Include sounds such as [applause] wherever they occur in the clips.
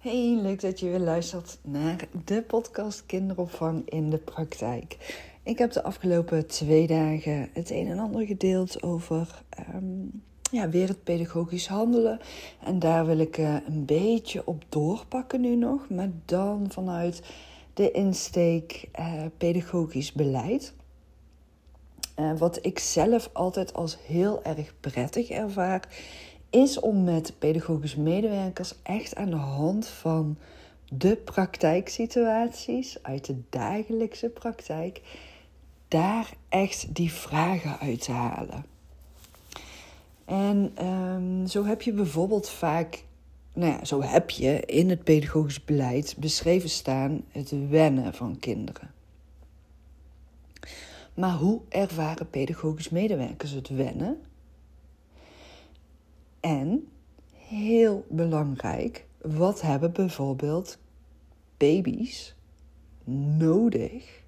Hey, leuk dat je weer luistert naar de podcast Kinderopvang in de Praktijk. Ik heb de afgelopen twee dagen het een en ander gedeeld over ehm, ja, weer het pedagogisch handelen. En daar wil ik uh, een beetje op doorpakken nu nog, maar dan vanuit de insteek uh, pedagogisch beleid. Uh, wat ik zelf altijd als heel erg prettig ervaar, is om met pedagogische medewerkers echt aan de hand van de praktijksituaties uit de dagelijkse praktijk, daar echt die vragen uit te halen. En um, zo heb je bijvoorbeeld vaak, nou ja, zo heb je in het pedagogisch beleid beschreven staan het wennen van kinderen. Maar hoe ervaren pedagogisch medewerkers het wennen? En heel belangrijk, wat hebben bijvoorbeeld baby's nodig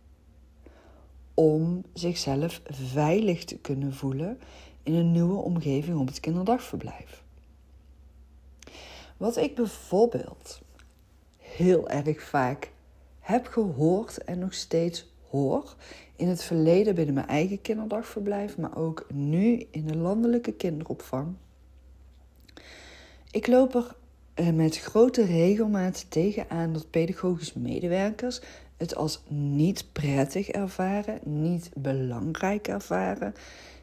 om zichzelf veilig te kunnen voelen in een nieuwe omgeving op het kinderdagverblijf? Wat ik bijvoorbeeld heel erg vaak heb gehoord en nog steeds hoor in het verleden binnen mijn eigen kinderdagverblijf, maar ook nu in de landelijke kinderopvang, ik loop er eh, met grote regelmaat tegenaan dat pedagogische medewerkers het als niet prettig ervaren, niet belangrijk ervaren,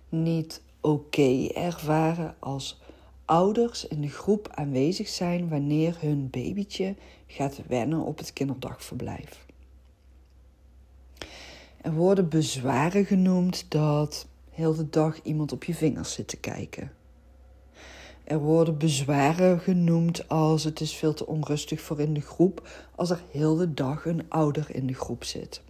niet oké ervaren als ouders in de groep aanwezig zijn wanneer hun babytje gaat wennen op het kinderdagverblijf. Er worden bezwaren genoemd dat heel de dag iemand op je vingers zit te kijken. Er worden bezwaren genoemd als het is veel te onrustig voor in de groep als er heel de dag een ouder in de groep zit.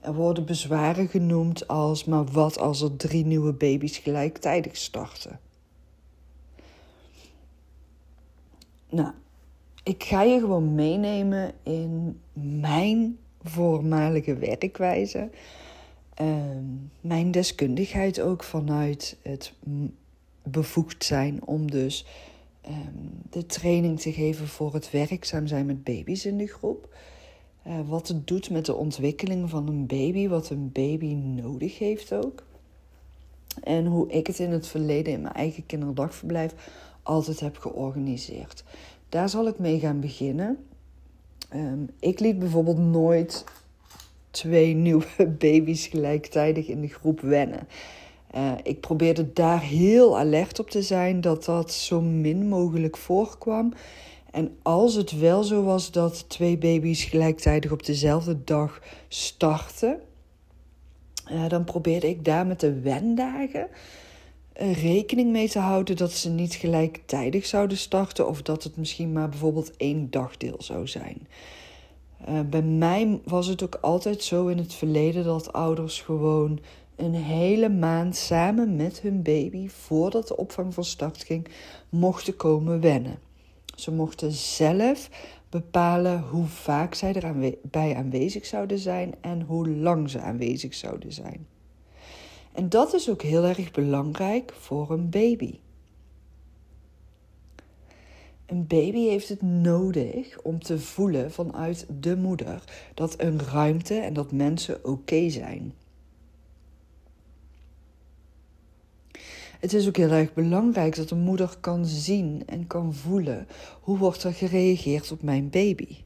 Er worden bezwaren genoemd als maar wat als er drie nieuwe baby's gelijktijdig starten. Nou, ik ga je gewoon meenemen in mijn voormalige werkwijze. Uh, mijn deskundigheid ook vanuit het bevoegd zijn om dus um, de training te geven voor het werkzaam zijn met baby's in de groep. Uh, wat het doet met de ontwikkeling van een baby, wat een baby nodig heeft ook. En hoe ik het in het verleden in mijn eigen kinderdagverblijf altijd heb georganiseerd. Daar zal ik mee gaan beginnen. Um, ik liet bijvoorbeeld nooit twee [laughs] nieuwe baby's gelijktijdig in de groep wennen. Uh, ik probeerde daar heel alert op te zijn dat dat zo min mogelijk voorkwam. En als het wel zo was dat twee baby's gelijktijdig op dezelfde dag startten, uh, dan probeerde ik daar met de wendagen uh, rekening mee te houden dat ze niet gelijktijdig zouden starten of dat het misschien maar bijvoorbeeld één dagdeel zou zijn. Bij mij was het ook altijd zo in het verleden dat ouders gewoon een hele maand samen met hun baby, voordat de opvang van start ging, mochten komen wennen. Ze mochten zelf bepalen hoe vaak zij erbij aanwezig zouden zijn en hoe lang ze aanwezig zouden zijn. En dat is ook heel erg belangrijk voor een baby. Een baby heeft het nodig om te voelen vanuit de moeder dat een ruimte en dat mensen oké zijn. Het is ook heel erg belangrijk dat een moeder kan zien en kan voelen hoe wordt er gereageerd op mijn baby.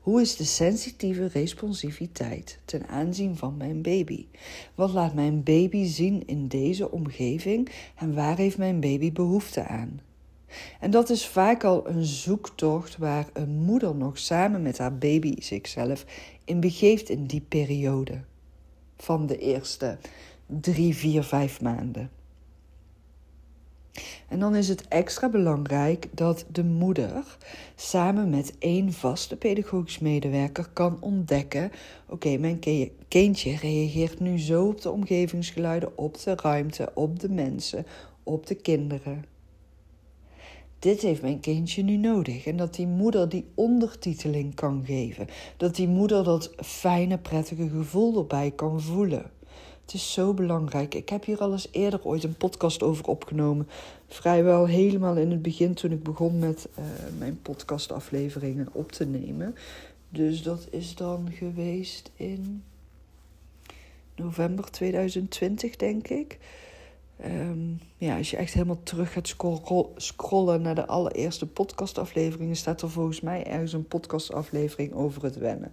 Hoe is de sensitieve responsiviteit ten aanzien van mijn baby? Wat laat mijn baby zien in deze omgeving en waar heeft mijn baby behoefte aan? En dat is vaak al een zoektocht waar een moeder nog samen met haar baby zichzelf in begeeft in die periode van de eerste drie, vier, vijf maanden. En dan is het extra belangrijk dat de moeder samen met één vaste pedagogisch medewerker kan ontdekken: oké, mijn kindje reageert nu zo op de omgevingsgeluiden, op de ruimte, op de mensen, op de kinderen. Dit heeft mijn kindje nu nodig. En dat die moeder die ondertiteling kan geven. Dat die moeder dat fijne, prettige gevoel erbij kan voelen. Het is zo belangrijk. Ik heb hier al eens eerder ooit een podcast over opgenomen. Vrijwel helemaal in het begin toen ik begon met uh, mijn podcastafleveringen op te nemen. Dus dat is dan geweest in november 2020, denk ik. Um, ja, als je echt helemaal terug gaat scrollen naar de allereerste podcastafleveringen, staat er volgens mij ergens een podcastaflevering over het wennen.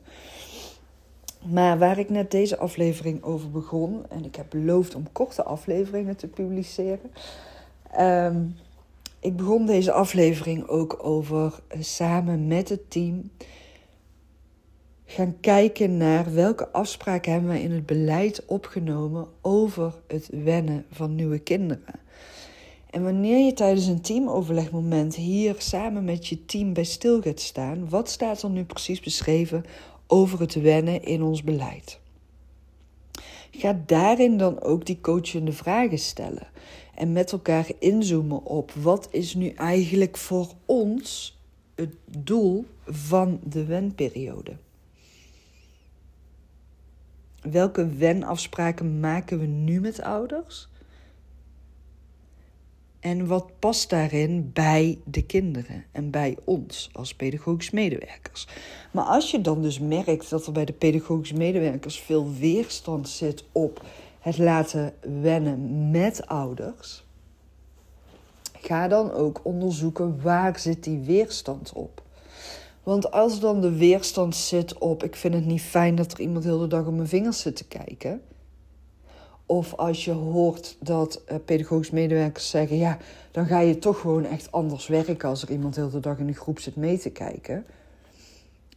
Maar waar ik net deze aflevering over begon, en ik heb beloofd om korte afleveringen te publiceren. Um, ik begon deze aflevering ook over uh, samen met het team gaan kijken naar welke afspraken hebben we in het beleid opgenomen over het wennen van nieuwe kinderen. En wanneer je tijdens een teamoverlegmoment hier samen met je team bij stil gaat staan, wat staat er nu precies beschreven over het wennen in ons beleid. Ga daarin dan ook die coachende vragen stellen en met elkaar inzoomen op wat is nu eigenlijk voor ons het doel van de wenperiode. Welke wenafspraken maken we nu met ouders? En wat past daarin bij de kinderen en bij ons als pedagogisch medewerkers? Maar als je dan dus merkt dat er bij de pedagogisch medewerkers veel weerstand zit op het laten wennen met ouders, ga dan ook onderzoeken waar zit die weerstand op. Want als dan de weerstand zit op ik vind het niet fijn dat er iemand heel de dag op mijn vingers zit te kijken, of als je hoort dat uh, pedagogisch medewerkers zeggen: ja, dan ga je toch gewoon echt anders werken als er iemand heel de dag in de groep zit mee te kijken.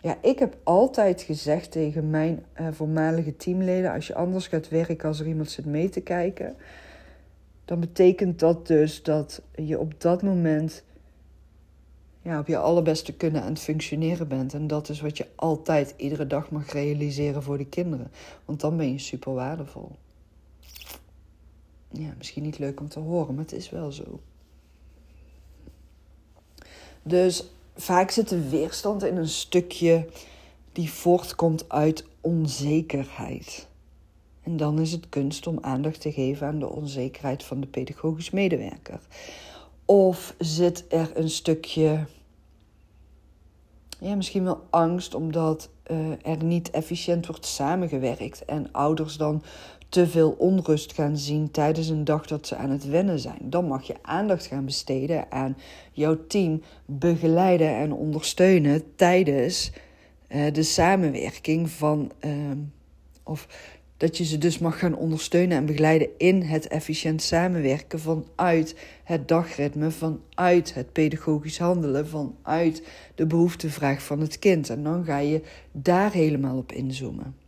Ja, ik heb altijd gezegd tegen mijn uh, voormalige teamleden: als je anders gaat werken als er iemand zit mee te kijken, dan betekent dat dus dat je op dat moment ja, op je allerbeste kunnen aan het functioneren bent. En dat is wat je altijd iedere dag mag realiseren voor de kinderen. Want dan ben je super waardevol ja, misschien niet leuk om te horen, maar het is wel zo. Dus vaak zit de weerstand in een stukje die voortkomt uit onzekerheid. En dan is het kunst om aandacht te geven aan de onzekerheid van de pedagogisch medewerker. Of zit er een stukje ja, misschien wel angst omdat uh, er niet efficiënt wordt samengewerkt en ouders dan te veel onrust gaan zien tijdens een dag dat ze aan het wennen zijn. Dan mag je aandacht gaan besteden aan jouw team begeleiden en ondersteunen tijdens uh, de samenwerking van. Uh, of dat je ze dus mag gaan ondersteunen en begeleiden in het efficiënt samenwerken vanuit het dagritme, vanuit het pedagogisch handelen, vanuit de behoeftevraag van het kind. En dan ga je daar helemaal op inzoomen.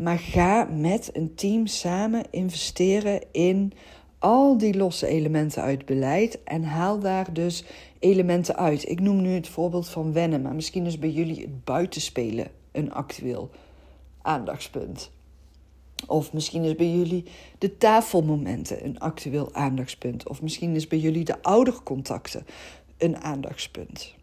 Maar ga met een team samen investeren in al die losse elementen uit beleid en haal daar dus elementen uit. Ik noem nu het voorbeeld van wennen, maar misschien is bij jullie het buitenspelen een actueel aandachtspunt. Of misschien is bij jullie de tafelmomenten een actueel aandachtspunt. Of misschien is bij jullie de oudercontacten een aandachtspunt.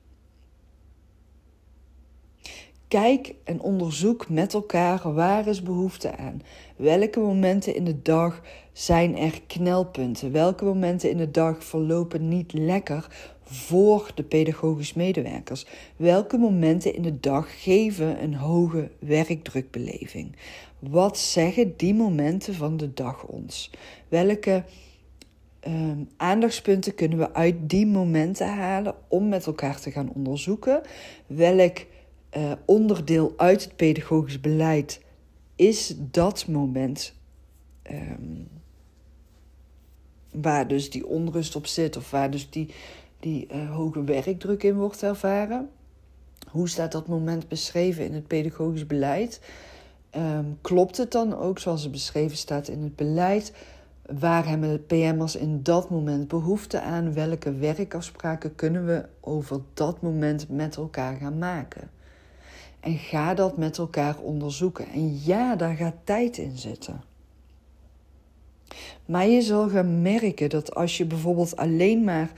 Kijk en onderzoek met elkaar waar is behoefte aan. Welke momenten in de dag zijn er knelpunten? Welke momenten in de dag verlopen niet lekker voor de pedagogisch medewerkers? Welke momenten in de dag geven een hoge werkdrukbeleving? Wat zeggen die momenten van de dag ons? Welke ehm, aandachtspunten kunnen we uit die momenten halen om met elkaar te gaan onderzoeken? Welk uh, onderdeel uit het pedagogisch beleid is dat moment um, waar dus die onrust op zit of waar dus die, die uh, hoge werkdruk in wordt ervaren. Hoe staat dat moment beschreven in het pedagogisch beleid? Um, klopt het dan ook zoals het beschreven staat in het beleid? Waar hebben de PM'ers in dat moment behoefte aan? Welke werkafspraken kunnen we over dat moment met elkaar gaan maken? En ga dat met elkaar onderzoeken. En ja, daar gaat tijd in zitten. Maar je zal gaan merken dat als je bijvoorbeeld alleen maar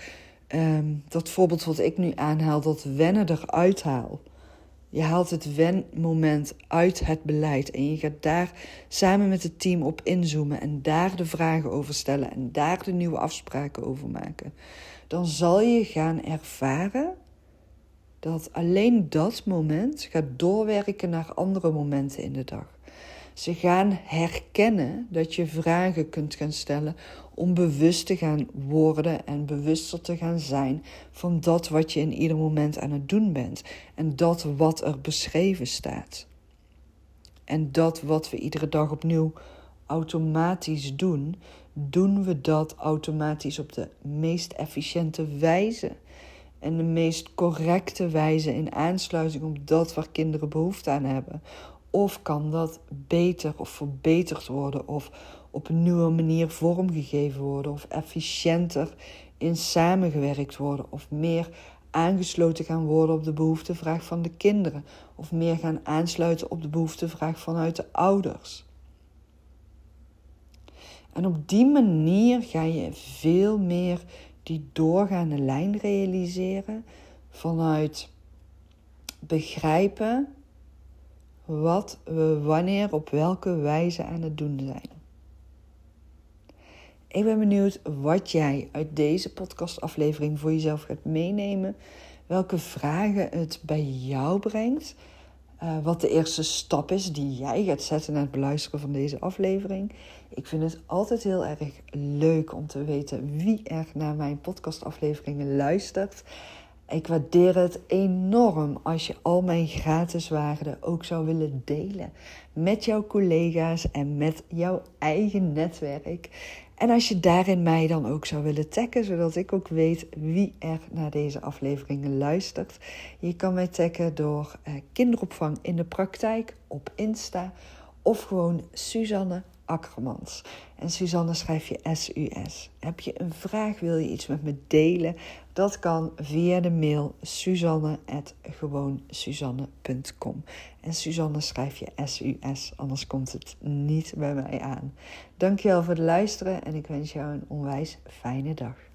um, dat voorbeeld wat ik nu aanhaal, dat wennen eruit haal. Je haalt het wenmoment uit het beleid en je gaat daar samen met het team op inzoomen en daar de vragen over stellen en daar de nieuwe afspraken over maken. Dan zal je gaan ervaren dat alleen dat moment gaat doorwerken naar andere momenten in de dag. Ze gaan herkennen dat je vragen kunt gaan stellen om bewust te gaan worden en bewuster te gaan zijn van dat wat je in ieder moment aan het doen bent en dat wat er beschreven staat. En dat wat we iedere dag opnieuw automatisch doen, doen we dat automatisch op de meest efficiënte wijze en de meest correcte wijze in aansluiting op dat waar kinderen behoefte aan hebben? Of kan dat beter of verbeterd worden of op een nieuwe manier vormgegeven worden of efficiënter in samengewerkt worden of meer aangesloten gaan worden op de behoeftevraag van de kinderen of meer gaan aansluiten op de behoeftevraag vanuit de ouders? En op die manier ga je veel meer die doorgaande lijn realiseren vanuit begrijpen wat we wanneer op welke wijze aan het doen zijn. Ik ben benieuwd wat jij uit deze podcastaflevering voor jezelf gaat meenemen. Welke vragen het bij jou brengt. Uh, wat de eerste stap is die jij gaat zetten na het beluisteren van deze aflevering. Ik vind het altijd heel erg leuk om te weten wie er naar mijn podcastafleveringen luistert. Ik waardeer het enorm als je al mijn gratis waarden ook zou willen delen met jouw collega's en met jouw eigen netwerk. En als je daarin mij dan ook zou willen taggen, zodat ik ook weet wie er naar deze afleveringen luistert. Je kan mij taggen door eh, kinderopvang in de praktijk op Insta of gewoon Suzanne Akkermans. En Suzanne schrijf je S-U-S. Heb je een vraag, wil je iets met me delen? Dat kan via de mail suzanne.gewoonsuzanne.com. En Suzanne schrijf je S-U-S, anders komt het niet bij mij aan. Dankjewel voor het luisteren en ik wens jou een onwijs fijne dag.